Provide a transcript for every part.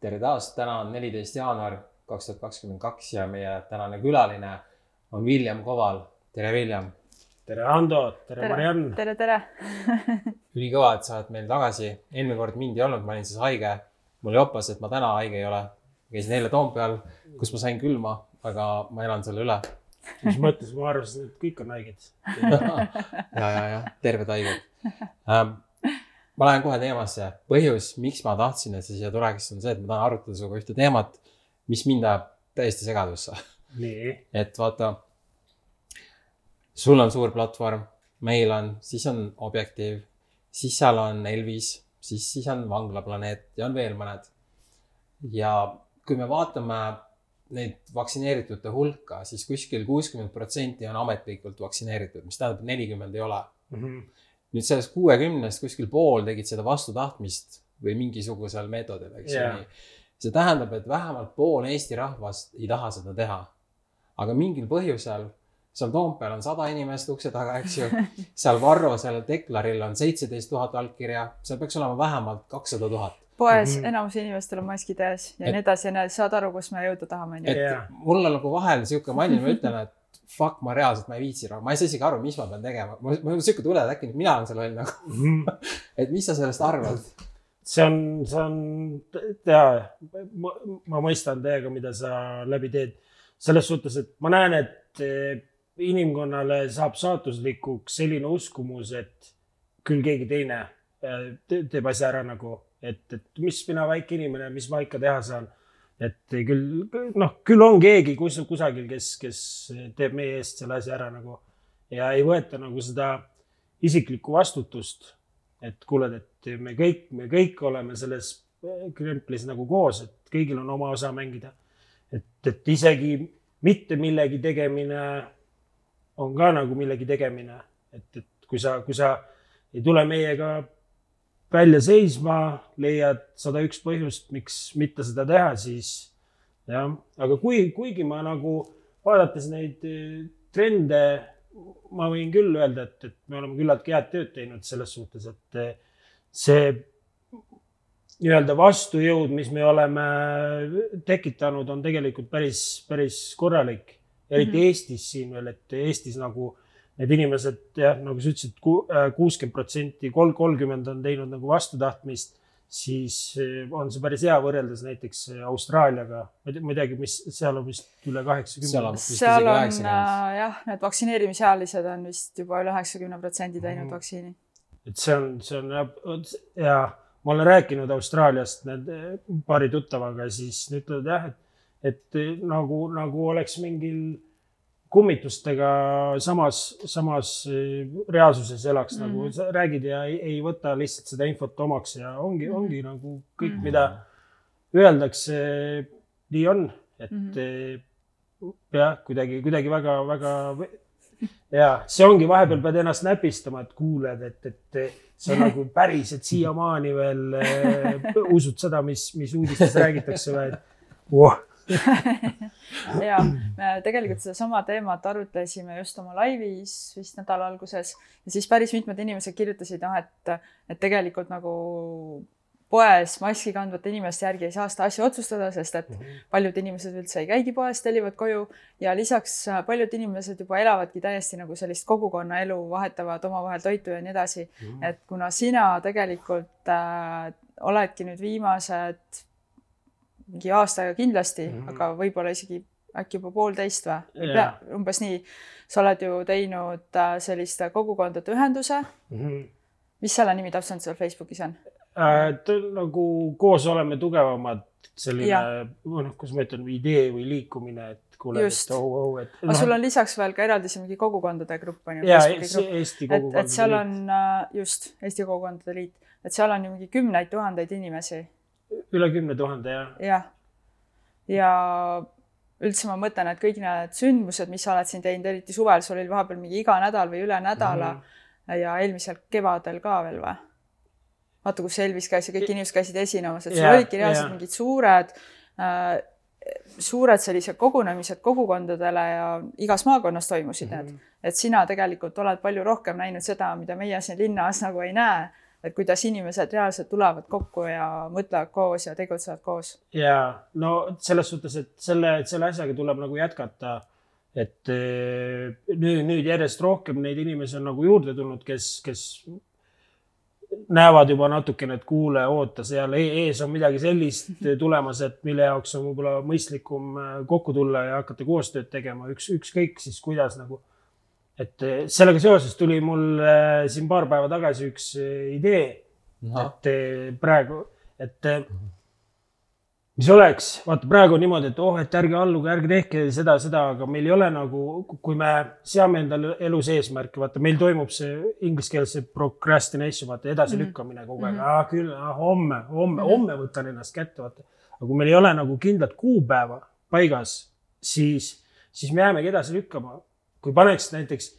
tere taas, täna on neliteist jaanuar kaks tuhat kakskümmend kaks ja meie tänane külaline on William Koval. tere, William. tere, Ando, tere, tere., Mariann. tere, tere ülikõva, et sa oled meil tagasi. eelmine kord mind ei olnud, ma olin siis haige. mul jopas, et ma täna haige ei ole. käisin eile Toompeal, kus ma sain külma, aga ma elan selle üle. mis mõttes, ma arvasin, et kõik on haiged ja, ja, ja terved haiged ähm, ma lähen kohe teemasse. põhjus, miks ma tahtsin, et sa siia tuleks, on see, et ma tahan arutada sinuga ühte teemat, mis mind ajab täiesti segadusse. et vaata, sul on suur platvorm, meil on, siis on Objektiiv, siis seal on Elvis, siis, siis on Vanglaplaneet ja on veel mõned. ja kui me vaatame neid vaktsineeritute hulka, siis kuskil kuuskümmend protsenti on ametlikult vaktsineeritud, mis tähendab, et nelikümmend ei ole mm. -hmm nüüd sellest kuuekümnest kuskil pool tegid seda vastu tahtmist või mingisugusel meetodil, eks ju yeah.. see tähendab, et vähemalt pool Eesti rahvast ei taha seda teha. aga mingil põhjusel, seal Toompeal on sada inimest ukse taga, eks ju. seal Varro, seal Deklaril on seitseteist tuhat allkirja, seal peaks olema vähemalt kakssada tuhat poes mm -hmm. enamus inimestel on maskid ees ja nii edasi ja nii, saad aru, kus me jõuda tahame. et yeah. mul on nagu vahel sihuke mall, ma ütlen, et fuck, ma reaalselt, ma ei viitsi, ma ei saa isegi aru, mis ma pean tegema. mul on sihuke tunne, et äkki mina olen see loll nagu mm. -hmm. et mis sa sellest arvad? see on, see on, jaa, ma, ma mõistan täiega, mida sa läbi teed. selles suhtes, et ma näen, et eh, inimkonnale saab saatuslikuks selline uskumus, et küll keegi teine eh, teeb asja ära nagu, et, et mis mina, väike inimene, mis ma ikka teha saan et küll noh, küll on keegi kus, kusagil, kes, kes teeb meie eest selle asja ära nagu ja ei võeta nagu seda isiklikku vastutust. et kuule, et me kõik, me kõik oleme selles kremplis nagu koos, et kõigil on oma osa mängida. et, et isegi mitte millegi tegemine on ka nagu millegi tegemine, et, et kui sa, kui sa ei tule meiega välja seisma, leiad sada üks põhjust, miks mitte seda teha, siis jah, aga kui, kuigi ma nagu vaadates neid eh, trende, ma võin küll öelda, et, et me oleme küllaltki head tööd teinud selles suhtes, et eh, see nii-öelda vastujõud, mis me oleme tekitanud, on tegelikult päris, päris korralik. eriti mm -hmm. Eestis siin veel, et Eestis nagu need inimesed jah, nagu sa ütlesid, äh, kuuskümmend protsenti, kolm, kolmkümmend on teinud nagu vastutahtmist, siis äh, on see päris hea võrreldes näiteks äh, Austraaliaga. ma ei teagi, mis seal on vist üle kaheksakümne. seal on jah, need vaktsineerimisealised on vist juba üle üheksakümne protsendi teinud mm. vaktsiini. et see on, see on jah, ja ma olen rääkinud Austraaliast need paari tuttavaga, siis nad ütlevad jah, et, et nagu, nagu oleks mingil kummitustega samas, samas eh, reaalsuses elaks mm, -hmm. nagu mhm. sa räägid ja ei, ei võta lihtsalt seda infot omaks ja ongi mm, -hmm. ongi nagu kõik mm, -hmm. mida öeldakse, nii on, et mm -hmm. jah, kuidagi, kuidagi väga-väga ja see ongi, vahepeal pead ennast näpistama, et kuuled, et, et sa nagu päriselt siiamaani veel äh, usud seda, mis, mis uudistes räägitakse või, et voh ja me tegelikult sedasama teemat arutlesime just oma laivis vist nädala alguses ja siis päris mitmed inimesed kirjutasid, noh, et, et tegelikult nagu poes maski kandvate inimeste järgi ei saa seda asja otsustada, sest et mhm. paljud inimesed üldse ei käigi poes, tellivad koju ja lisaks paljud inimesed juba elavadki täiesti nagu sellist kogukonnaelu, vahetavad omavahel toitu ja nii edasi. Mhm. et kuna sina tegelikult äh, oledki nüüd viimased mingi aasta aega kindlasti mm, -hmm. aga võib-olla isegi äkki juba poolteist või yeah.? umbes nii. sa oled ju teinud äh, sellist kogukondade ühenduse mm. -hmm. mis selle nimi täpselt seal Facebookis on äh,? nagu koos oleme tugevamad, selline, noh, kuidas ma ütlen, idee või liikumine, et kuule, et oh, oh, et. aga no, sul on lisaks veel ka eraldi see mingi kogukondade grupp on ju. jaa, Eesti Kogukondade Liit. et seal on äh, just Eesti Kogukondade Liit, et seal on ju mingi kümneid tuhandeid inimesi üle kümne tuhande, jah. jah, ja üldse ma mõtlen, et kõik need sündmused, mis sa oled siin teinud, eriti suvel, sul oli vahepeal mingi iga nädal või üle nädala mm -hmm. ja eelmisel kevadel ka veel või? vaata, kus Elvis käis ja kõik inimesed käisid esinemas, et sul yeah, olidki reaalselt yeah. mingid suured äh, suured sellised kogunemised kogukondadele ja igas maakonnas toimusid mm -hmm. need. et sina tegelikult oled palju rohkem näinud seda, mida meie siin linnas nagu ei näe et kuidas inimesed reaalselt tulevad kokku ja mõtlevad koos ja tegutsevad koos. ja no selles suhtes, et selle, selle asjaga tuleb nagu jätkata. et eh, nüüd, nüüd järjest rohkem neid inimesi on nagu juurde tulnud, kes, kes näevad juba natukene, et kuule, oota, seal e-, ees on midagi sellist tulemas, et mille jaoks on võib-olla mõistlikum äh, kokku tulla ja hakata koostööd tegema, üks, ükskõik siis kuidas nagu. Et äh, sellega seoses tuli mul äh, siin paar päeva tagasi üks idee, et praegu, et mis oleks, vaata praegu on niimoodi, et oh, et ärge alluge, ärge tehke seda, seda, aga meil ei ole nagu, kui me seame endale elus eesmärke, vaata, meil toimub see inglise keeles see procrastination, vaata edasilükkamine kogu aeg mm, -hmm. ah, küll ah,, homme, homme mm, -hmm. homme võtan ennast kätte, vaata. aga kui meil ei ole nagu kindlat kuupäeva paigas, siis, siis me jäämegi edasi lükkama. Kui paneks näiteks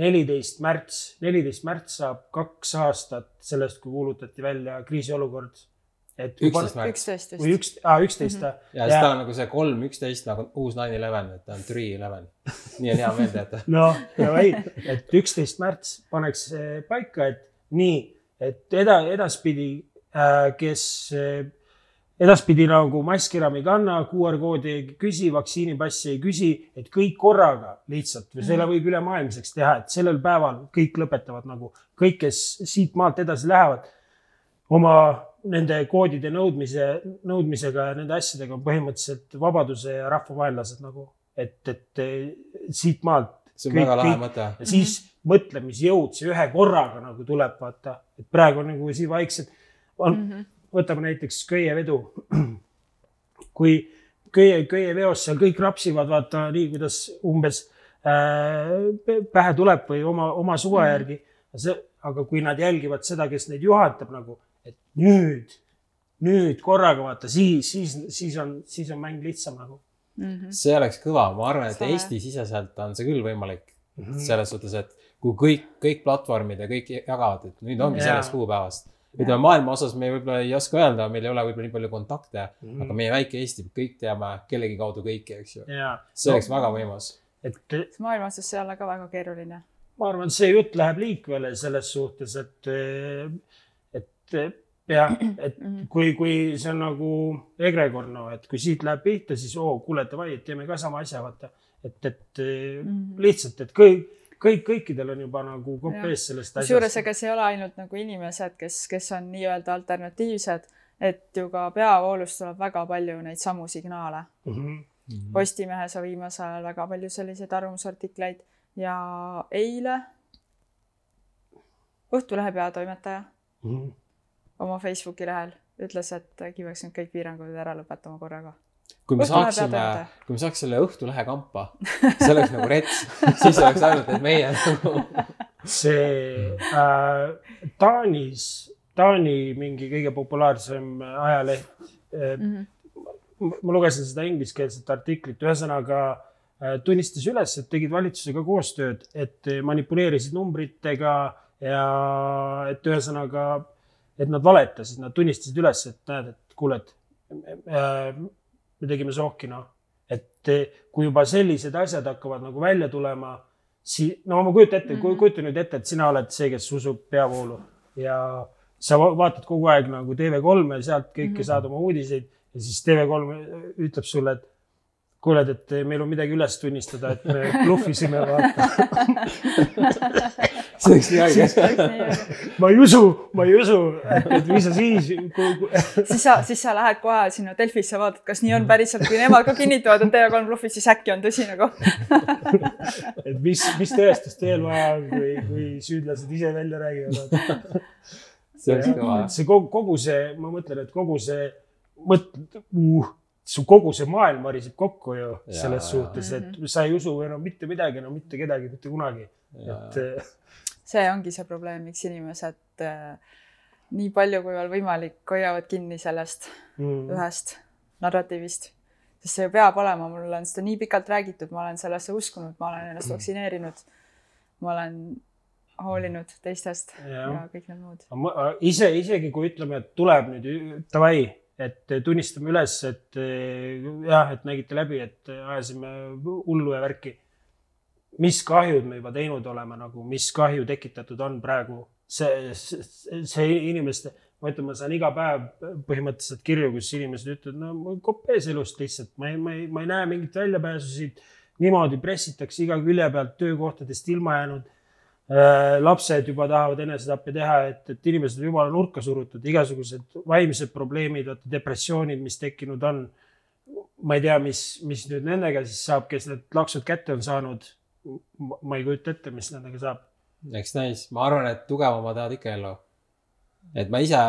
neliteist märts, neliteist märts saab kaks aastat sellest, kui kuulutati välja kriisiolukord et üksteist märts. või üks, aa üksteist või? ja siis ta on nagu see kolm, üksteist nagu uus nine eleven, et ta on three eleven. nii on hea meelde jätta. noh, no ei, et üksteist märts paneks paika, et nii, et eda-, edaspidi äh,, kes äh, edaspidi nagu maski enam ei kanna, QR koodi ei küsi, vaktsiinipassi ei küsi, et kõik korraga lihtsalt või selle mhm. võib ülemaailmseks teha, et sellel päeval kõik lõpetavad nagu kõik, kes siit maalt edasi lähevad oma nende koodide nõudmise, nõudmisega ja nende asjadega on põhimõtteliselt vabaduse ja rahvavaenlased nagu, et, et siit maalt. see on kõik, väga lahe mõte. ja siis -hmm. mõtlemisjõud, see ühe korraga nagu tuleb, vaata, et praegu nagu siin vaikselt on mm, -hmm. Võtame näiteks köievedu. kui köie, köieveos seal kõik rapsivad, vaata nii, kuidas umbes äh, pähe tuleb või oma, oma suva -hmm. järgi. see, aga kui nad jälgivad seda, kes neid juhatab nagu et nüüd, nüüd korraga vaata, siis, siis, siis on, siis on mäng lihtsam nagu mm. -hmm. see oleks kõva, ma arvan, et Eesti-siseselt on see küll võimalik mm. -hmm. selles suhtes, et kui kõik, kõik platvormid ja kõik jagavad, et nüüd ongi sellest kuupäevast. Ütleme maailma osas me võib-olla ei oska öelda, meil ei ole võib-olla nii palju kontakte mm, -hmm. aga meie väike Eesti, kõik teame kellegi kaudu kõiki, eks ju see oleks väga võimas. et. maailma osas see ole ka väga keeruline. ma arvan, see jutt läheb liikvele selles suhtes, et et jah, et mhm. kui, kui see on nagu egregor, no et kui siit läheb pihta, siis oo, kuule, davai, et teeme ka sama asja, vaata. et, et mm -hmm. lihtsalt, et kõik, kõik, kõikidel on juba nagu kopp ees sellest asjast. kusjuures ega see ei ole ainult nagu inimesed, kes, kes on nii-öelda alternatiivsed, et ju ka peavoolust tuleb väga palju neid samu signaale mm. -hmm. Postimehes on viimasel ajal väga palju selliseid arvamusartikleid ja eile Õhtulehe peatoimetaja mm -hmm oma Facebooki lehel ütles, et äkki peaks nüüd kõik piirangud ära lõpetama korraga. Kui me saaksime, kui me saaks selle Õhtulehe kampa, see oleks nagu rets, siis oleks ainult, et meie nagu see äh, Taanis, Taani mingi kõige populaarsem ajaleht äh, mm. -hmm. ma lugesin seda ingliskeelset artiklit, ühesõnaga äh, tunnistas üles, et tegid valitsusega koostööd, et manipuleerisid numbritega ja et ühesõnaga et nad valetasid, nad tunnistasid üles, et näed, et kuule, et äh, me tegime sooki, noh. et kui juba sellised asjad hakkavad nagu välja tulema, siis, no ma kujutan ette mm -hmm., kujuta nüüd ette, et sina oled see, kes usub peavoolu ja sa vaatad kogu aeg nagu TV3 ja sealt kõike mm -hmm. saad oma uudiseid ja siis TV3 ütleb sulle, et kuuled, et meil on midagi üles tunnistada, et me bluffisime, vaata see oleks nii haige. ma ei usu, ma ei usu, et mis sa siis siis sa, siis sa lähed kohe sinna Delfisse, vaatad, kas nii on päriselt, kui nemad ka kinnitavad, et TV3 bluffis, siis äkki on tõsi nagu et mis, mis tõestust veel vaja on, kui, kui süüdlased ise välja räägivad. see oleks kõva. see kogu, kogu see, ma mõtlen, et kogu see mõt- uh, su kogu see maailm variseb kokku ju ja, selles ja, suhtes, et mm -hmm. sa ei usu enam mitte midagi, enam mitte kedagi, mitte kunagi. et. Eh, see ongi see probleem, miks inimesed äh, nii palju kui veel võimalik hoiavad kinni sellest mm ühest narratiivist. sest see peab olema, mul on seda nii pikalt räägitud, ma olen sellesse uskunud, ma olen ennast vaktsineerinud. ma olen hoolinud teistest ja, ja kõik need muud. ise, isegi kui ütleme, et tuleb nüüd davai et tunnistame üles, et eh, jah, et nägite läbi, et ajasime hullu ja värki. mis kahjud me juba teinud oleme nagu, mis kahju tekitatud on praegu see, see, see inimeste, ma ütlen, ma saan iga päev põhimõtteliselt kirju, kus inimesed ütlevad, no ma kopees elust lihtsalt, ma ei, ma ei, ma ei näe mingit väljapääsusid. niimoodi pressitakse iga külje pealt töökohtadest ilma jäänud lapsed juba tahavad enesetappe teha, et, et inimesed on jumala nurka surutud, igasugused vaimsed probleemid, vaata depressioonid, mis tekkinud on. ma ei tea, mis, mis nüüd nendega siis saab, kes need laksud kätte on saanud. ma ei kujuta ette, mis nendega saab. eks näis, ma arvan, et tugevamad jäävad ikka ellu. et ma ise,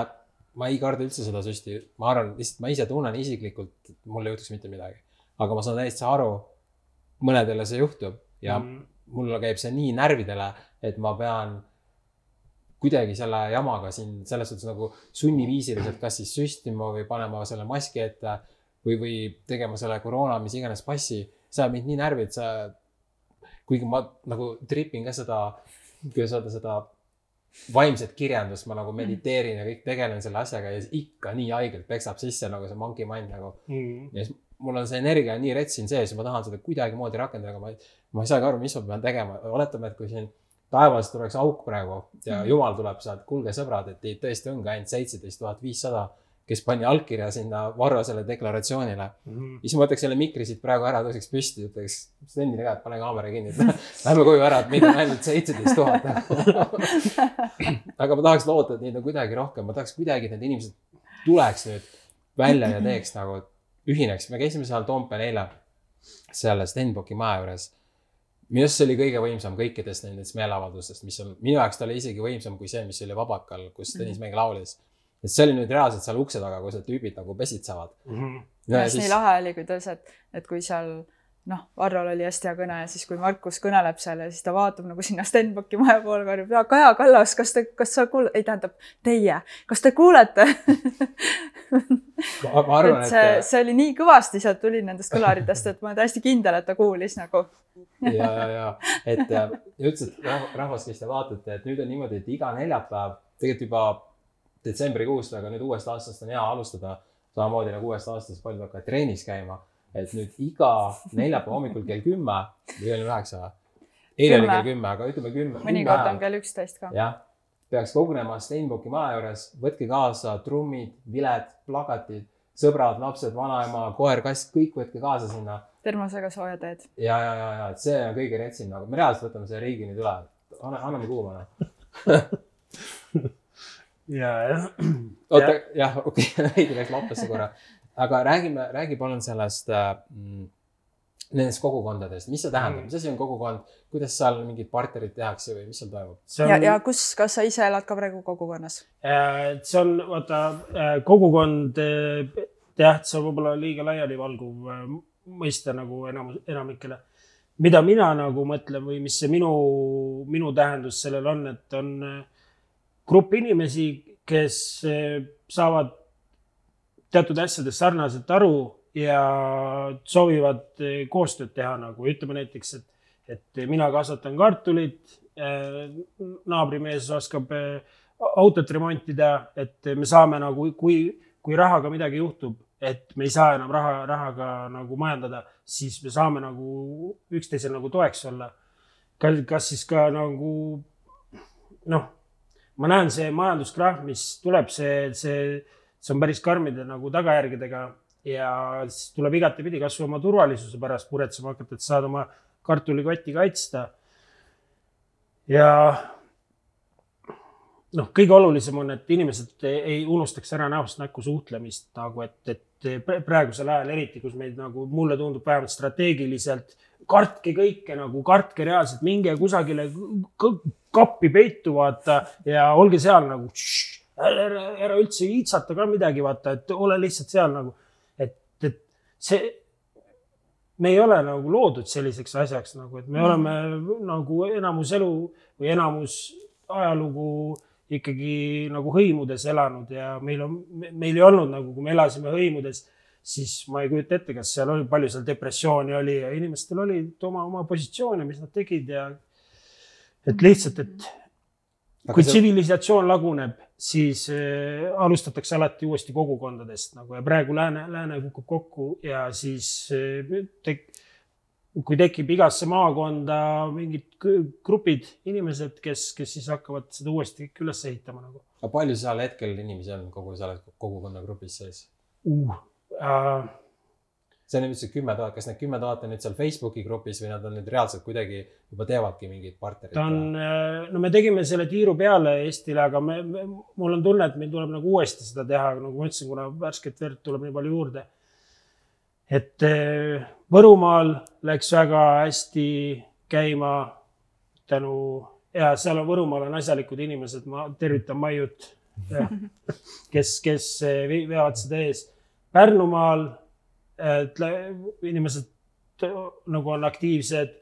ma ei karda üldse seda süsti, ma arvan, lihtsalt ma ise tunnen isiklikult, et mul ei juhtuks mitte midagi. aga ma saan täiesti aru, mõnedele see juhtub ja mm. mulle käib see nii närvidele, et ma pean kuidagi selle jamaga siin selles suhtes nagu sunniviisiliselt, kas siis süstima või panema selle maski ette või, või tegema selle koroona, mis iganes passi. see ajab mind nii närvi, et see, kuigi ma nagu tripin ka seda, kuidas öelda, seda vaimset kirjandust, ma nagu mediteerin ja kõik tegelen selle asjaga ja ikka nii haigelt peksab sisse nagu see monkey mind nagu Mm. ja siis mul on see energia nii rets siin sees ja ma tahan seda kuidagimoodi rakendada, aga ma ei, ma ei saagi aru, mis ma pean tegema. oletame, et kui siin taevas tuleks auk praegu ja Mhm. jumal tuleb sealt, kuulge sõbrad, et teid tõesti ongi ainult seitseteist tuhat viissada, kes pani allkirja sinna Varrosele deklaratsioonile. Mm. siis ma võtaks selle mikri siit praegu ära, tõuseks püsti, ütleks Stenile ka, et pane kaamera kinni, et lähme koju ära, et meid on ainult seitseteist tuhat. aga ma tahaks loota, et neid on kuidagi rohkem, ma tahaks kuidagi, et need inimesed tuleks nüüd välja ja teeks nagu, ühineks, me käisime seal Toompeal eile, seal Stenbocki maja juures. Minu arust see oli kõige võimsam kõikidest nendest meeleavaldustest, mis on, minu jaoks ta oli isegi võimsam kui see, mis oli Vabakal, kus Tõnis Mägi laulis. et see oli nüüd reaalselt seal ukse taga, kus need tüübid nagu pesitsevad. Mm. ja siis nii lahe oli, kuidas, et, et kui seal noh, Varrol oli hästi hea kõne ja siis, kui Markus kõneleb seal ja siis ta vaatab nagu sinna Stenbocki maja poole, karjub ja Kaja Kallas, kas te, kas sa kuule-, ei tähendab teie, kas te kuulete ma, ma arvan, et see, et see oli nii kõvasti sealt tuli nendest kõlaritest, et ma olen täiesti kindel, et ta kuulis nagu. ja, ja, ja, et ja rahvas, rahvas, kes te vaatate, et nüüd on niimoodi, et iga neljapäev, tegelikult juba detsembrikuust, aga nüüd uuest aastast on hea alustada samamoodi nagu uuest aastast paljud hakkavad trennis käima. Et nüüd iga neljapäeva hommikul kell kümme või oli üheksa või? eile oli kell kümme, aga ütleme kümme. mõnikord on kell üksteist ka. jah, peaks kogunema Stenbocki maja juures, võtke kaasa trummid, viled, plakatid, sõbrad, lapsed, vanaema, koer, kass, kõik võtke kaasa sinna termosega sooja teed. ja, ja, ja, ja, et see on kõige retsim nagu, me reaalselt võtame selle riigi nüüd üle. anna, anname kuuma ja, jah. oota, jah, okei okay, veidi läks lappesse korra. Aga räägime, räägi palun sellest äh, mm, nendest kogukondadest, mis see tähendab, mis asi on kogukond, kuidas seal mingid partnerid tehakse või mis seal toimub? see ja, on, ja kus, kas sa ise elad ka praegu kogukonnas? äh, see on, vaata, kogukond, äh, jah, see on võib-olla liiga laialivalguv mõiste nagu enamus, enamikele. mida mina nagu mõtlen või mis see minu, minu tähendus sellel on, et on grupp inimesi, kes saavad teatud asjadest sarnaselt aru ja soovivad eh, koostööd teha nagu ütleme näiteks, et, et mina kasvatan kartulit, naabrimees oskab eh, autot remontida, et me saame nagu, kui, kui rahaga midagi juhtub, et me ei saa enam raha, rahaga nagu majandada, siis me saame nagu üksteisele nagu toeks olla. kas, kas siis ka nagu noh, ma näen see majanduskrahv, mis tuleb, see, see, see on päris karmide nagu tagajärgedega ja siis tuleb igatepidi kasvõi oma turvalisuse pärast muretsema hakata, et saad oma kartulikotti kaitsta. ja noh, kõige olulisem on, et inimesed ei unustaks ära näost näkku suhtlemist nagu, et, et praegusel ajal eriti, kus meid nagu mulle tundub vähemalt strateegiliselt, kartke kõike nagu, kartke reaalselt, minge kusagile kappi peitu, vaata ja olge seal nagu. Ära, ära üldse iitsata ka midagi, vaata, et ole lihtsalt seal nagu, et, et see me ei ole nagu loodud selliseks asjaks nagu, et me oleme nagu enamus elu või enamus ajalugu ikkagi nagu hõimudes elanud ja meil on, meil ei olnud nagu, kui me elasime hõimudes, siis ma ei kujuta ette, kas seal oli, palju seal depressiooni oli ja inimestel oli oma, oma positsioone, mis nad tegid ja et lihtsalt, et kui tsivilisatsioon laguneb, siis äh, alustatakse alati uuesti kogukondadest nagu ja praegu lääne, lääne kukub kokku ja siis äh, tek, kui tekib igasse maakonda mingid gr- grupid, inimesed, kes, kes siis hakkavad seda uuesti kõik üles ehitama nagu aga palju seal hetkel inimesi on kogu selles kogukonna grupis sees? uh,. Uh, see on nüüd see kümme tuhat, kas need kümme tuhat on nüüd seal Facebooki grupis või nad on nüüd reaalselt kuidagi juba teevadki mingit partnerit? ta on, no me tegime selle tiiru peale Eestile, aga me, me, mul on tunne, et meil tuleb nagu uuesti seda teha, nagu ma ütlesin, kuna värsket verd tuleb nii palju juurde. et eh, Võrumaal läks väga hästi käima tänu ja seal on Võrumaal on asjalikud inimesed, ma tervitan Maiut, kes, kes vi- veavad seda ees. Pärnumaal, et inimesed nagu on aktiivsed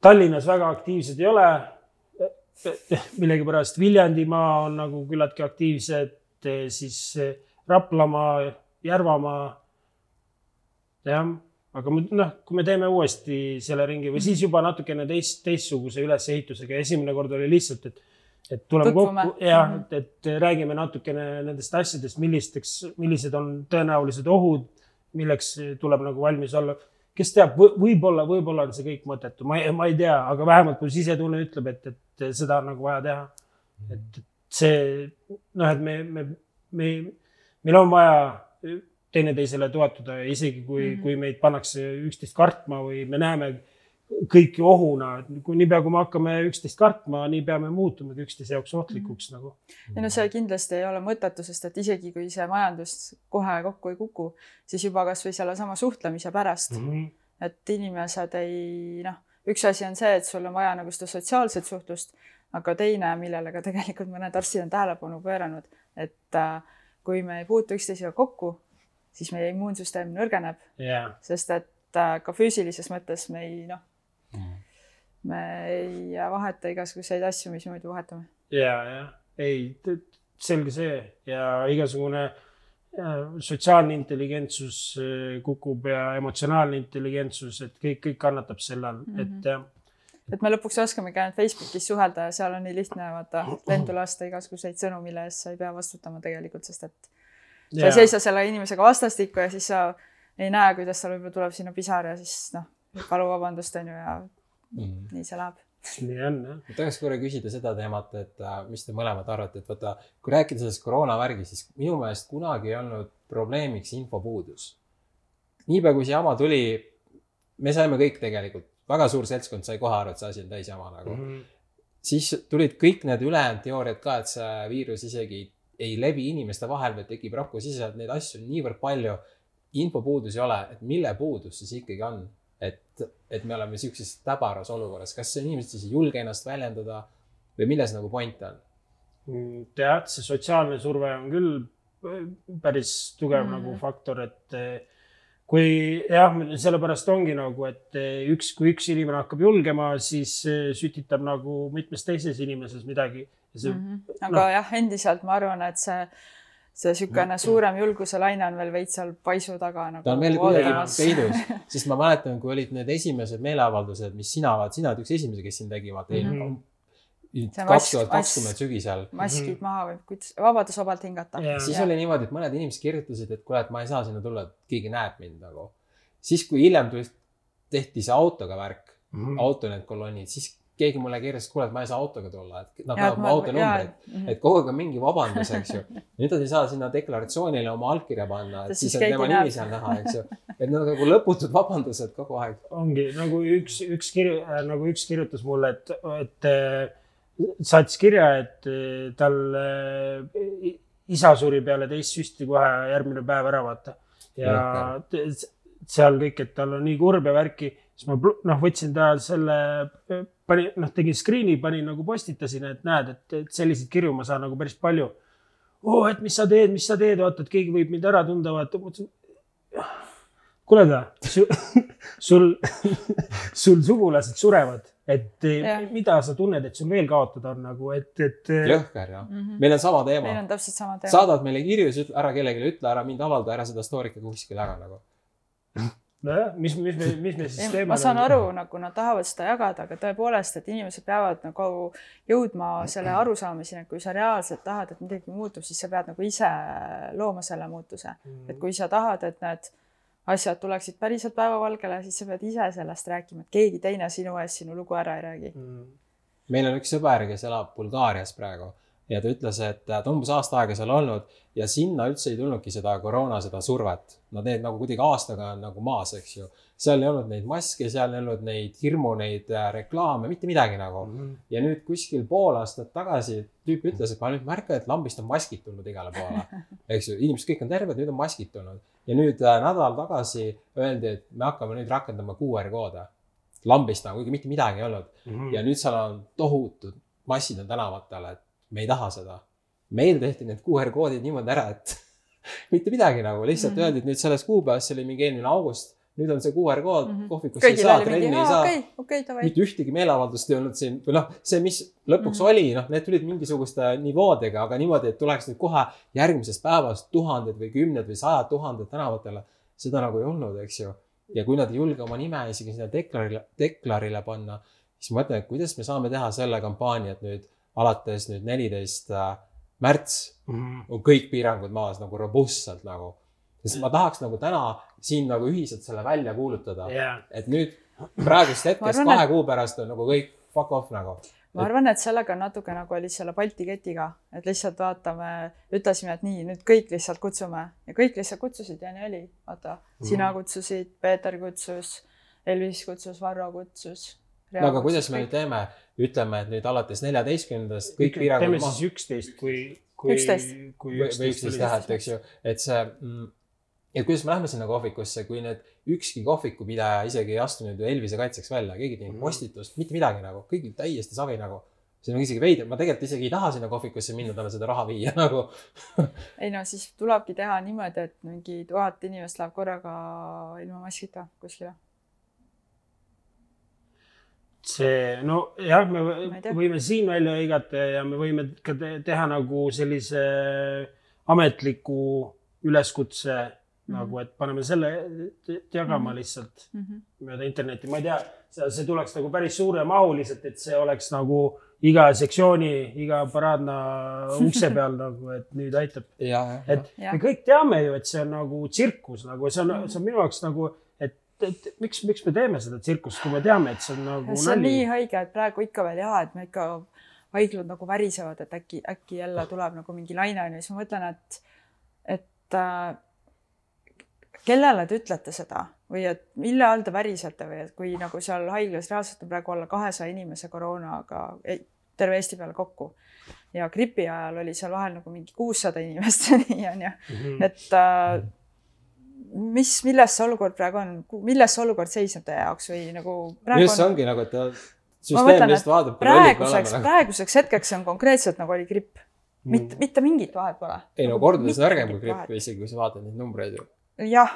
Tallinnas väga aktiivsed ei ole. millegipärast Viljandimaa on nagu küllaltki aktiivsed, siis Raplamaa, Järvamaa. jah, aga noh, kui me teeme uuesti selle ringi või siis juba natukene teist, teistsuguse ülesehitusega, esimene kord oli lihtsalt, et et tuleme Tutvume. kokku ja et, et räägime natukene nendest asjadest, millisteks, millised on tõenäolised ohud, milleks tuleb nagu valmis olla kes teab, võib-olla, võib-olla on see kõik mõttetu, ma ei, ma ei tea, aga vähemalt mu sisetunne ütleb, et, et seda on nagu vaja teha. et see noh, et me, me, me, meil on vaja teineteisele toetuda, isegi kui mm. -hmm. kui meid pannakse üksteist kartma või me näeme kõiki ohuna, et kui niipea, kui me hakkame üksteist kartma, nii peame muutumegi üksteise jaoks ohtlikuks nagu. ei no see kindlasti ei ole mõttetu, sest et isegi kui see majandus kohe kokku ei kuku, siis juba kasvõi sellesama suhtlemise pärast mm, Mm -hmm. et inimesed ei noh, üks asi on see, et sul on vaja nagu seda sotsiaalset suhtlust, aga teine, millele ka tegelikult mõned arstid on tähelepanu pööranud, et äh, kui me ei puutu üksteisega kokku, siis meie immuunsüsteem nõrgeneb, ja, sest et äh, ka füüsilises mõttes me ei noh, me ei vaheta igasuguseid asju, mis muidu vahetame. ja, ja ei, selge see. Ja igasugune äh, sotsiaalne intelligentsus äh, kukub ja emotsionaalne intelligentsus, et kõik, kõik kannatab selle all. Mm, -hmm. et et me lõpuks oskamegi ainult Facebookis suhelda ja seal on nii lihtne vaata lendu lasta igasuguseid sõnu, mille eest sa ei pea vastutama tegelikult, sest et sa ja, ei seisa selle inimesega vastastikku ja siis sa ei näe, kuidas tal võib-olla tuleb sinna pisar ja siis noh, palu vabandust on ju ja mm.. nii see läheb. nii on jah. ma tahaks korra küsida seda teemat, et äh, mis te mõlemad arvate, et vaata, kui rääkida sellest koroonavärgist, siis minu meelest kunagi ei olnud probleemiks infopuudus. niipea kui see jama tuli, me saime kõik tegelikult, väga suur seltskond sai kohe aru, et see asi on täis jama nagu mm. -hmm. siis tulid kõik need ülejäänud teooriad ka, et see viirus isegi ei levi inimeste vahel, vaid tekib rakusiseselt, neid asju on niivõrd palju. infopuudus ei ole, et mille puudus siis ikkagi on, et, et me oleme sihukeses täbaras olukorras, kas inimesed siis ei julge ennast väljendada või milles nagu point on? tead, see sotsiaalne surve on küll päris tugev mm. -hmm. nagu faktor, et eh, kui jah, sellepärast ongi nagu, et eh, üks, kui üks inimene hakkab julgema, siis eh, sütitab nagu mitmes teises inimeses midagi. see mm, Mhm. aga jah, endiselt ma arvan, et see, see niisugune suurem julguse laine on veel veits seal paisu taga nagu. ta on veel kuidagi peidus, sest ma mäletan, kui olid need esimesed meeleavaldused, mis sina, sina oled üks esimesi, kes siin tegi, vaata eelmine See kaks tuhat kakskümmend sügisel. maskid maha või kuidas, vabadus vabalt hingata. Jaa. siis oli niimoodi, et mõned inimesed kirjutasid, et kuule, et ma ei saa sinna tulla, et keegi näeb mind nagu. siis, kui hiljem tuli, tehti see autoga värk, -hmm. auto need kolonnid, siis keegi mulle kirjutas, et kuule, et ma ei saa autoga tulla, et nad tahavad mu ma- auto jaa, numbreid. mhm. et kogu aeg on mingi vabandus, eks ju. nüüd nad ei saa sinna deklaratsioonile oma allkirja panna, et siis siis on tema nimi seal näha, eks ju. et need on nagu lõputud vabandused kogu aeg. ongi nagu üks, üks kiri, nagu üks kirjutas mulle, et, et eh, saatis kirja, et eh, tal isa suri peale teist süsti kohe järgmine päev ära, vaata. ja seal kõik, et tal on nii kurb ja värki, siis ma noh, võtsin ta selle, panin, noh, tegin screen'i, panin nagu postitasin, et näed, et, et selliseid kirju ma saan nagu päris palju. oo, et mis sa teed, mis sa teed, vaata, et keegi võib mind ära tunda, vaata. kuule ta, sul, sul sugulased surevad, et Jah. mida sa tunned, et sul veel kaotada on nagu, et, et. jõhker jah. Mhm. meil on sama meil teema on. täpselt sama teema. saadad meile kirju, siis ütle ära kellelegi, ütle ära mind avalda, ära seda story'd ka kuskile jaga nagu. nojah, mis, mis me, mis me siis teeme? ma saan aru, nagu nad tahavad seda jagada, aga tõepoolest, et inimesed peavad nagu jõudma selle arusaamiseni, et kui sa reaalselt tahad, et midagi muutub, siis sa pead nagu ise looma selle muutuse. et kui sa tahad, et need asjad tuleksid päriselt päevavalgele, siis sa pead ise sellest rääkima, et keegi teine sinu ees sinu lugu ära ei räägi. meil on üks sõber, kes elab Bulgaarias praegu ja ta ütles, et ta on umbes aasta aega seal olnud ja sinna üldse ei tulnudki seda koroona, seda survet. Nad need nagu kuidagi aastaga on nagu maas, eks ju. seal ei olnud neid maske, seal ei olnud neid hirmu, neid äh, reklaame, mitte midagi nagu. ja nüüd kuskil pool aastat tagasi tüüp ütles, et ma nüüd märkan, et lambist on maskid tulnud igale poole. eks ju, inimesed kõik on terved, nüüd on maskid tulnud. ja nüüd äh, nädal tagasi öeldi, et me hakkame nüüd rakendama QR koode lambist nagu, kuigi mitte midagi ei olnud. ja nüüd seal on tohutud massid on tänavatel, et me ei taha seda. meil tehti need QR koodid niimoodi ära, et mitte midagi nagu, lihtsalt mm. -hmm. öeldi, et nüüd selles kuupäevas, see oli mingi eelmine august, nüüd on see QR kood mm. -hmm. kohvikusse ei kõigil saa, oli mingi, trenni ei saa okei, davai. mitte ühtegi meeleavaldust ei olnud siin või noh, see, mis lõpuks mm. -hmm. oli, noh, need tulid mingisuguste nivoodega, aga niimoodi, et tuleks nüüd kohe järgmisest päevast tuhanded või kümned või sajad tuhanded tänavatele. seda nagu ei olnud, eks ju. ja kui nad ei julge oma nime isegi sinna deklarile, deklarile panna, siis ma mõtlen, et kuidas me saame teha selle kampaania, et nüüd alates nüüd neliteist märts on kõik piirangud maas nagu robustselt nagu. sest ma tahaks nagu täna siin nagu ühiselt selle välja kuulutada jah, et nüüd praegusest Ma hetkest arvan, kahe kuu pärast on nagu kõik fuck off nagu. ma arvan, et sellega on natuke nagu oli selle Balti ketiga, et lihtsalt vaatame, ütlesime, et nii, nüüd kõik lihtsalt kutsume ja kõik lihtsalt kutsusid ja nii oli. vaata, sina Mhm. kutsusid, Peeter kutsus, Elvis kutsus, Varro kutsus. No aga kuidas me nüüd teeme, ütleme, et nüüd alates neljateistkümnendast kõik piirangud teeme siis üksteist, kui, kui, 11. kui või või üksteist tähet, eks ju, et see mm, ja kuidas me lähme sinna kohvikusse, kui need ükski kohvikupidaja isegi ei astunud ju Elvise kaitseks välja, keegi ei teinud Mhm. postitust, mitte midagi nagu, kõigil täiesti savi nagu. see on isegi veider, ma tegelikult isegi ei taha sinna kohvikusse minna, talle seda raha viia nagu. ei no siis tulebki teha niimoodi, et mingi tuhat inimest läheb korraga ilma maskita kuskile. see, nojah, me võime siin välja hõigata ja me võime ka te teha nagu sellise ametliku üleskutse mm. -hmm. nagu, et paneme selle jagama mm. -hmm. lihtsalt Mm -hmm. mööda internetti, ma ei tea, see, tuleks nagu päris suuremahuliselt, et see oleks nagu iga sektsiooni, iga paraadna ukse peal nagu, et nüüd aitab. ja, ja, et Jah. me kõik teame ju, et see on nagu tsirkus nagu see on, see on minu jaoks nagu, et, miks, miks me teeme seda tsirkust, kui me teame, et see on nagu see on nii nali. haige, et praegu ikka veel ja, et me ikka, haiglad nagu värisevad, et äkki, äkki jälle tuleb nagu mingi laine onju, siis ma mõtlen, et, et äh, kellele te ütlete seda või et mille all te värisete või et kui nagu seal haiglas reaalselt on praegu alla kahesaja inimese koroonaga terve Eesti peale kokku ja gripi ajal oli seal vahel nagu mingi kuussada inimest nii onju, Mhm. et äh, mis, milles see olukord praegu on, milles see olukord seisneb teie jaoks või nagu praegu just see on ongi nagu, et ta süsteem lihtsalt vaatab. praeguseks, praeguseks hetkeks on konkreetselt nagu oli gripp, Mhm. mitte, mitte mingit vahet pole. ei no kordades nõrgem kui gripp, isegi kui sa vaatad neid numbreid ju. jah,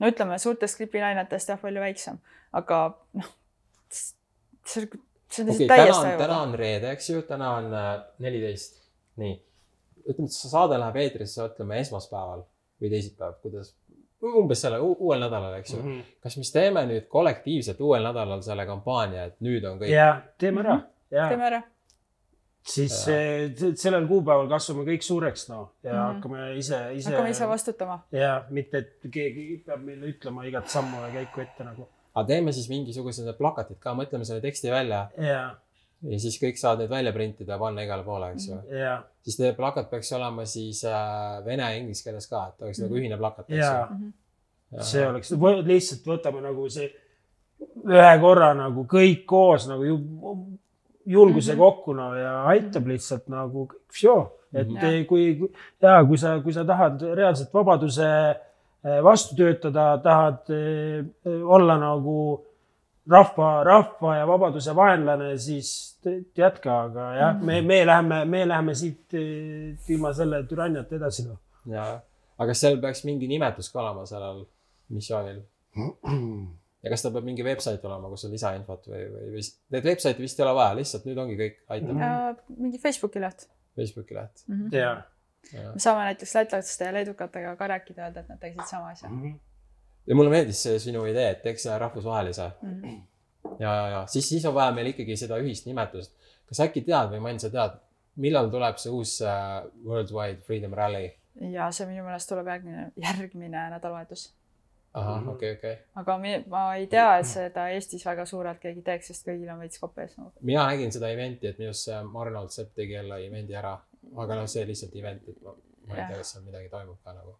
no ütleme suurtest gripilainetest jah, palju väiksem, aga noh, see, see on lihtsalt okay,, täiesti on, täna on reede, eks ju, täna on äh, neliteist, nii. ütleme, et see saade läheb eetrisse, ütleme esmaspäeval või teisipäev, kuidas, umbes selle uuel nädalal, eks ju. Mhm. kas me siis teeme nüüd kollektiivselt uuel nädalal selle kampaania, et nüüd on kõik ja teeme ära ja teeme ära. siis Ja. sellel kuupäeval kasvame kõik suureks noh ja Mhm. hakkame ise, ise. hakkame ise vastutama. ja mitte, et keegi peab meile ütlema igat sammu ja käiku ette nagu. aga teeme siis mingisugused plakatid ka, mõtleme selle teksti välja ja, ja siis kõik saavad need välja printida ja panna igale poole, eks ju. ja, siis teie plakat peaks olema siis äh, vene ja inglise keeles ka, et oleks Mhm. nagu ühine plakat, eks ja ju. see oleks, lihtsalt võtame nagu see ühe korra nagu kõik koos nagu ju, julguse Mhm. kokku no ja aitab lihtsalt nagu kõik, et Mhm. mm. kui kui- ja kui sa, kui sa tahad reaalselt vabaduse eh, vastu töötada, tahad eh, olla nagu rahva, rahva ja vabaduse vaenlane, siis te- jätka, aga jah mm, -hmm. me, me läheme, me läheme siit eh, ilma selle türanniata edasi noh. ja, aga kas seal peaks mingi nimetus ka olema sellel missioonil? ja kas tal peab mingi website olema, kus on lisainfot või, või, või need website'i vist ei ole vaja, lihtsalt nüüd ongi kõik, aitab mm. ja mingi Facebooki leht. Facebooki leht. ja, me saame näiteks lätlaste ja leedukatega ka rääkida, öelda, et nad tegid sama asja. ja mulle meeldis see sinu idee, et teeks selle rahvusvahelise Mhm. ja, ja, ja siis, siis on vaja meil ikkagi seda ühist nimetust. kas äkki tead või Mann, sa tead, millal tuleb see uus äh, Worldwide Freedom Rally? ja see minu meelest tuleb järgmine, järgmine nädalavahetus. ahah, okei, okei. aga mi- ma ei tea, et seda Eestis väga suurelt keegi teeks, sest kõigil on veits kopes nagu. mina nägin seda event'i, et minu arust see Arnold Sepp tegi jälle event'i ära. aga noh, see lihtsalt event, et ma, ma ei tea, kas seal midagi toimub ka nagu.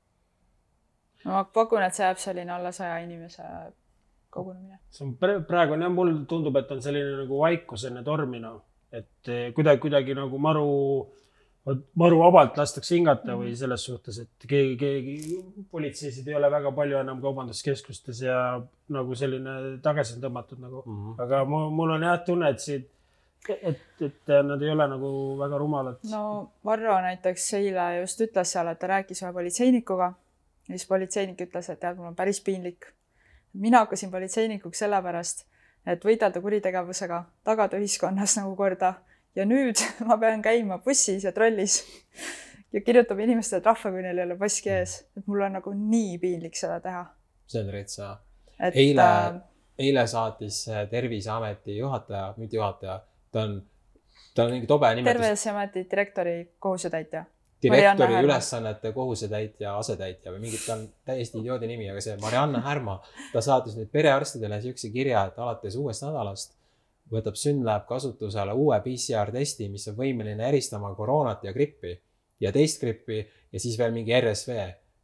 ma pakun, et see jääb selline alla saja inimese kogunemine. see on praegu on jah, mulle tundub, et on selline nagu vaikus enne tormi noh, et eh, kuidagi, kuidagi nagu maru, maru vabalt lastakse hingata või selles suhtes, et keegi, keegi politseisid ei ole väga palju enam kaubanduskeskustes ja nagu selline tagasi on tõmmatud nagu. Mhm. aga mul, mul on jah tunne, et siin, et, et nad ei ole nagu väga rumalad. no Varro näiteks eile just ütles seal, et ta rääkis ühe politseinikuga ja siis politseinik ütles, et tead, mul on päris piinlik. Mina hakkasin politseinikuks sellepärast, et võidelda kuritegevusega, tagada ühiskonnas nagu korda ja nüüd ma pean käima bussis ja trollis ja kirjutama inimestele trahve, kui neil ei ole maski ees, et mul on nagu nii piinlik seda teha. see on täitsa Eile- äh, eile saatis äh, Terviseameti juhataja, mitte juhataja, ta on, tal on mingi tobe nimetus, Terviseameti direktori kohusetäitja. Direktori ülesannete kohusetäitja, asetäitja või mingi, ta on täiesti idioodi nimi, aga see Marianne Härma, ta saatis nüüd perearstidele siukse kirja, et alates uuest nädalast võtab Synlab kasutusele uue PCR testi, mis on võimeline eristama koroonat ja grippi ja teist grippi ja siis veel mingi RSV.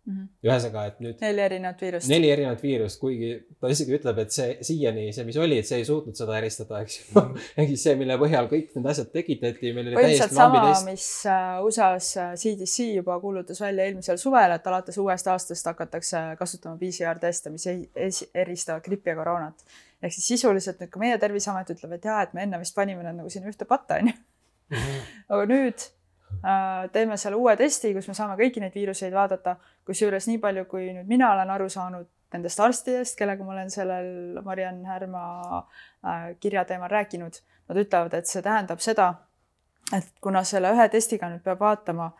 Mhm. ühesõnaga, et nüüd neli erinevat viirust. neli erinevat viirust, kuigi ta isegi ütleb, et see siiani see, mis oli, et see ei suutnud seda eristada, eks ju. ehk siis see, mille põhjal kõik need asjad tekitati, põhimõtteliselt sama, mis äh, USA-s äh, CDC juba kuulutas välja eelmisel suvel, et alates uuest aastast hakatakse kasutama PCR teste, mis eristavad grippi ja koroonat. ehk siis sisuliselt nüüd ka meie Terviseamet ütleb, et jaa, et me enne vist panime nad nagu sinna ühte patta, onju. aga nüüd äh, teeme selle uue testi, kus me saame kõiki neid viiruseid vaadata, kusjuures nii palju, kui nüüd mina olen aru saanud nendest arstidest, kellega ma olen sellel Mariann Härma äh, kirja teemal rääkinud, nad ütlevad, et see tähendab seda, et kuna selle ühe testiga nüüd peab vaatama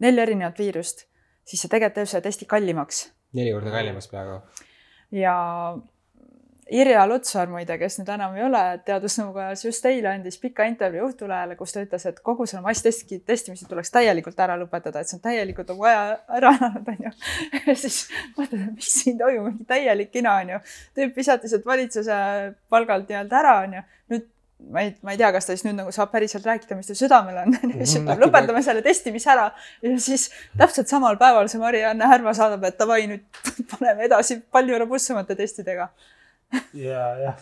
neli erinevat viirust, siis see tegelikult teeb selle testi kallimaks neli korda kallimaks peaaegu. ja Irja Lutsar muide, kes nüüd enam ei ole teadusnõukojas, just eile andis pika intervjuu Õhtulehele, kus ta ütles, et kogu selle masstesti testimise tuleks täielikult ära lõpetada, et see on täielikult nagu aja ära elanud, onju. ja siis mõtled, et mis siin toimub, mingi täielik kina onju. tüüp visati sealt valitsuse palgalt nii-öelda ära onju. nüüd ma ei, ma ei tea, kas ta siis nüüd nagu saab päriselt rääkida, mis tal südamel on, siis ütleb Äkki lõpetame selle testimise ära ja siis täpselt samal päeval see Marianne Härma saadab, et davai, nüüd paneme edasi palju robustsemate testidega. ja, jah,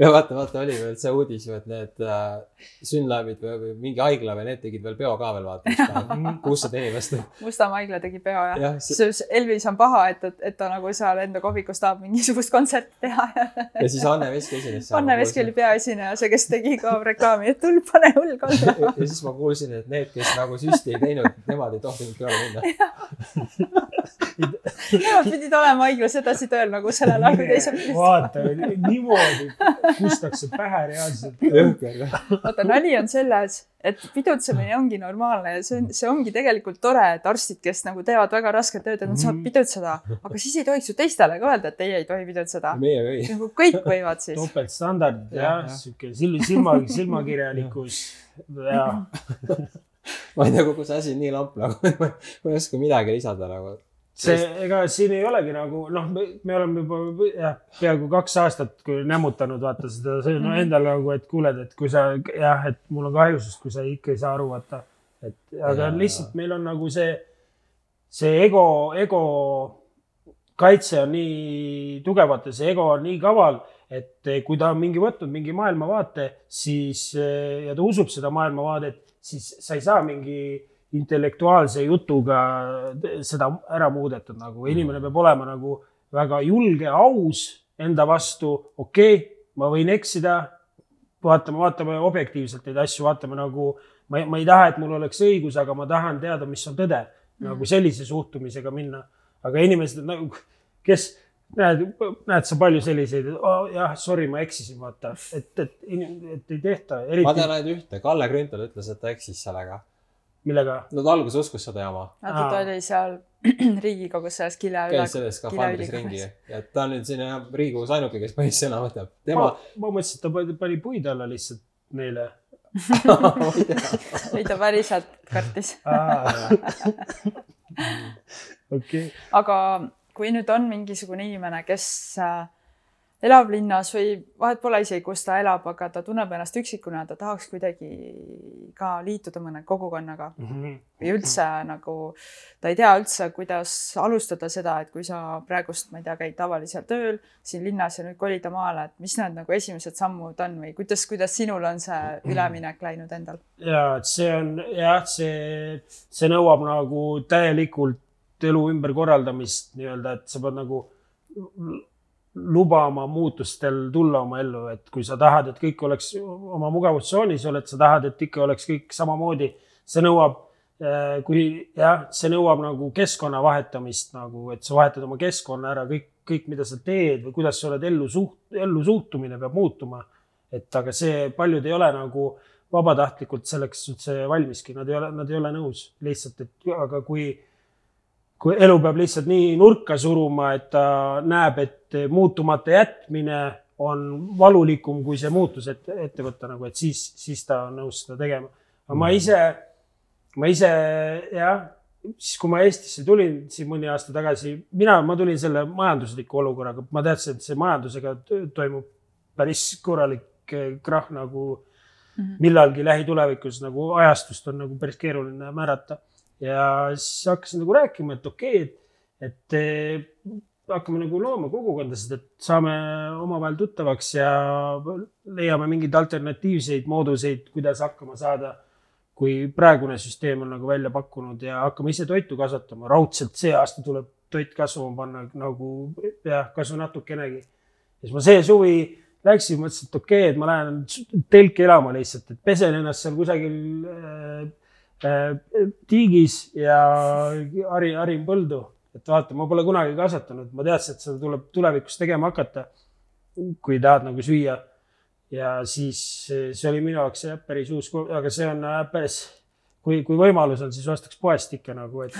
ja vaata, vaata, oli veel see uudis ju, et need äh, Synlabid või, või mingi haigla või need tegid veel peo ka veel vaata. kuussada inimest. Mustamäe haigla tegi peo ja, Jah, ja see- siis Elvis on paha, et, et, et ta nagu seal enda kohvikus tahab mingisugust kontserti teha ja ja siis Anne Veski esines. Anne Veski oli. peaesineja, see, kes tegi ka reklaami, et tuld pane hulk alla. ja siis ma kuulsin, et need, kes nagu süsti ei teinud, nemad ei tohtinud peole minna. Nemad pidid olema haiglas edasi tööl nagu sellel ajal, kui teised pidid. vaata niimoodi kustakse pähe reaalselt. jõhker. vaata, nali on selles, et pidutsemine ongi normaalne ja see on, see ongi tegelikult tore, et arstid, kes nagu teevad väga rasket tööd, et nad saavad Mhm. pidutseda, aga siis ei tohiks ju teistele ka öelda, et teie ei tohi pidutseda. meie või? nagu kõik võivad siis. topeltstandardid Jah, jah, jah. sihuke silm, silma, silmakirjalikkus ja ma ei tea, kogu see asi nii lamp nagu, ma ei oska midagi lisada nagu. see, ega siin ei olegi nagu noh, me oleme juba jah, peaaegu kaks aastat kui nämmutanud vaata seda, see on Mhm. endal nagu, et kuuled, et kui sa jah, et mul on kahju sinust, kui sa ikka ei saa aru, vaata. et aga Jaa. lihtsalt meil on nagu see, see ego, ego kaitse on nii tugev, see ego on nii kaval, et kui ta on mingi võtnud mingi maailmavaate, siis ja ta usub seda maailmavaadet, siis sa ei saa mingi intellektuaalse jutuga seda ära muudetud nagu, inimene peab olema nagu väga julge, aus enda vastu, okei okay,, ma võin eksida. vaatame, vaatame objektiivselt neid asju, vaatame nagu, ma ei, ma ei taha, et mul oleks õigus, aga ma tahan teada, mis on tõde. nagu sellise suhtumisega minna, aga inimesed nagu, kes näed, näed sa palju selliseid, jah, sorry, ma eksisin, vaata, et, et, et ei tehta, ma eriti tean ainult ühte, Kalle Grünthal ütles, et ta eksis sellega. millega. no ta alguses uskus seda jama, vaata, ta oli seal Riigikogus selles Kilja üle käis. selles skafandris ringi ja ta on nüüd siin Riigikogus ainuke, kes põhimõtteliselt sõna võtab. ma tema, ma mõtlesin, et ta pani- pani puid alla lihtsalt neile. ei, ta päriselt kartis. okei, aga kui nüüd on mingisugune inimene, kes äh, elab linnas või vahet pole isegi, kus ta elab, aga ta tunneb ennast üksikuna, ta tahaks kuidagi ka liituda mõne kogukonnaga mm. -hmm. või üldse nagu ta ei tea üldse, kuidas alustada seda, et kui sa praegust, ma ei tea, käid tavalisel tööl siin linnas ja nüüd kolida maale, et mis need nagu esimesed sammud on või kuidas, kuidas sinul on see üleminek läinud endal? ja, et see on jah, see, see nõuab nagu täielikult elu ümberkorraldamist nii-öelda, et sa pead nagu lubama muutustel tulla oma ellu, et kui sa tahad, et kõik oleks oma mugavustsoonis, oled, sa tahad, et ikka oleks kõik samamoodi, see nõuab, äh, kui jah, see nõuab nagu keskkonna vahetamist nagu, et sa vahetad oma keskkonna ära, kõik, kõik, mida sa teed või kuidas sa oled ellu suht-, ellu suhtumine peab muutuma. et aga see, paljud ei ole nagu vabatahtlikult selleks üldse valmiski, nad ei ole, nad ei ole nõus lihtsalt, et aga kui kui elu peab lihtsalt nii nurka suruma, et ta näeb, et muutumata jätmine on valulikum kui see muutus ette, ette võtta nagu, et siis, siis ta on nõus seda tegema. aga ma ise, ma ise jah, siis kui ma Eestisse tulin siin mõni aasta tagasi, mina, ma tulin selle majandusliku olukorraga, ma teadsin, et see majandusega toimub päris korralik eh, krahh nagu mm -hmm. millalgi lähitulevikus nagu ajastust on nagu päris keeruline määrata ja siis hakkasin nagu rääkima, et okei okay,, et, et hakkame nagu looma kogukondasid, et saame omavahel tuttavaks ja leiame mingeid alternatiivseid mooduseid, kuidas hakkama saada. kui praegune süsteem on nagu välja pakkunud ja hakkame ise toitu kasvatama, raudselt see aasta tuleb toit kasvama panna nagu jah, kas või natukenegi. ja siis ma see suvi läksin, mõtlesin, et okei okay,, et ma lähen telki elama lihtsalt, et pesen ennast seal kusagil Äh, tiigis ja hari, harin põldu. et vaata, ma pole kunagi kasvatanud, ma teadsin, et seda tuleb tulevikus tegema hakata, kui tahad nagu süüa. ja siis see oli minu jaoks jah, päris uus, aga see on päris, kui, kui võimalus on, siis ostaks poest ikka nagu, et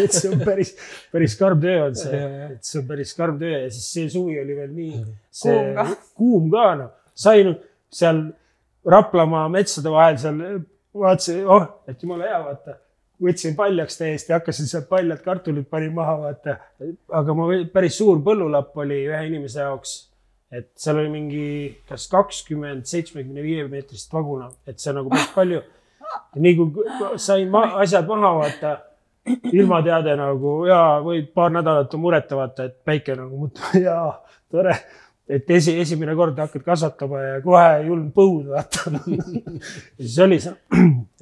et see on päris, päris karm töö on see, et see on päris karm töö ja siis see suvi oli veel nii kuum ka, kuum ka noh, sain seal Raplamaa metsade vahel seal vaatasin, oh, et jumala hea, vaata. võtsin paljaks täiesti, hakkasin sealt paljad kartulid panin maha, vaata. aga ma päris suur põllulapp oli ühe inimese jaoks. et seal oli mingi kas kakskümmend, seitsmekümne viie meetrist vaguna, et see nagu päris palju. nii kui sain ma asjad maha, vaata ilmateade nagu ja võid paar nädalat mureta, vaata, et päike nagu muutub ja tore et esi, esimene kord hakkad kasvatama ja kohe julm põud, vaata ja siis oli see,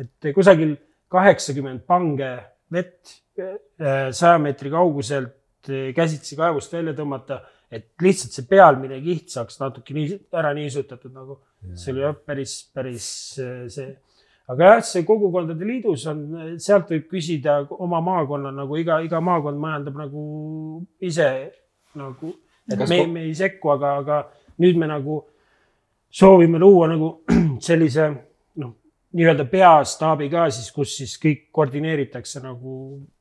et kusagil kaheksakümmend pange vett äh, saja meetri kauguselt äh, käsitsi kaevust välja tõmmata, et lihtsalt see pealmine kiht saaks natuke nii ära niisutatud nagu. see oli jah, päris, päris äh, see. aga jah, see kogukondade liidus on, sealt võib küsida oma maakonna nagu iga, iga maakond majandab nagu ise nagu et Kas me, me ei sekku, aga, aga nüüd me nagu soovime luua nagu sellise noh, nii-öelda peastaabi ka siis, kus siis kõik koordineeritakse nagu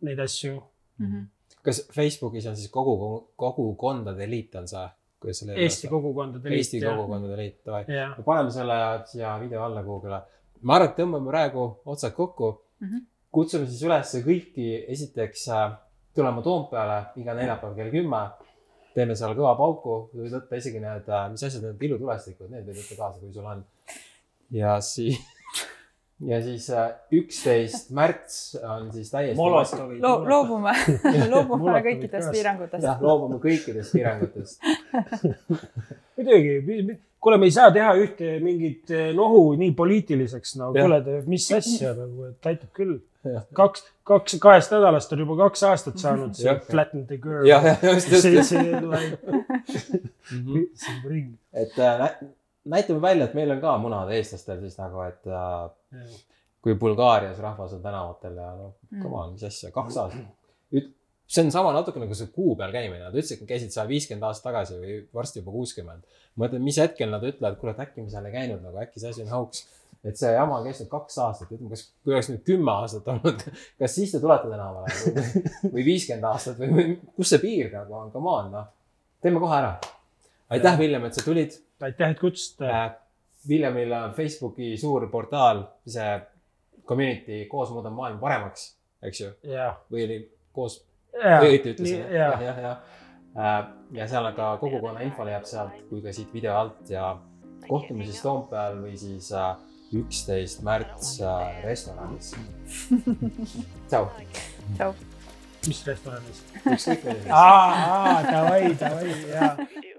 neid asju mm. -hmm. kas Facebookis on siis kogu, kogukondade liit on see? Eesti kogukondade liit. Eesti kogukondade liit, davai. paneme selle siia video alla kuhugile. ma arvan, et tõmbame praegu otsad kokku mm. -hmm. kutsume siis üles kõiki esiteks äh, tulema Toompeale iga neljapäev kell kümme teeme seal kõva pauku, võid võtta isegi need, äh, mis asjad need ilutulestikud, need võid võtta kaasa, kui sul on. ja siis, ja siis äh, üksteist märts on siis täiesti. Lo loobume loobume kõikidest piirangutest. jah, loobume kõikidest piirangutest muidugi, kuule, me ei saa teha ühte mingit äh, nohu nii poliitiliseks, no kuule, mis asja nagu, et aitab küll kaks, kaks, kahest nädalast on juba kaks aastat saanud see Flatten the curve. jah, jah, just, just. see, see like mhm. see ring. et äh, näitame välja, et meil on ka munad eestlastel siis nagu, et äh, kui Bulgaarias rahvas on tänavatel ja noh, come on, mis asja, kaks aastat. See on sama natuke nagu see kuu peal käimine, nad ütlesid, et käisid seal viiskümmend aastat tagasi või varsti juba kuuskümmend. mõtlen, mis hetkel nad ütlevad, et äkki me seal ei käinud nagu, äkki see asi on hauks et see jama on kestnud kaks aastat, ütleme, kas, kui oleks nüüd kümme aastat olnud, kas siis te tulete tänavale või viiskümmend aastat või, või kus see piir nagu on, come on, noh. teeme kohe ära. aitäh, Villem, et sa tulid. aitäh, et kutsusite äh,. Villemil on Facebooki suur portaal, see community koos muudab maailma paremaks, eks ju? või oli koos õieti ütlesin, ja jah, jah, jah. ja seal on ka kogukonna info leiab sealt kui ka siit video alt ja kohtume siis Toompeal või siis äh, üksteist märts äh, restoranis. tšau, tšau. mis restoranis? ükskõik milline. davai, davai, jaa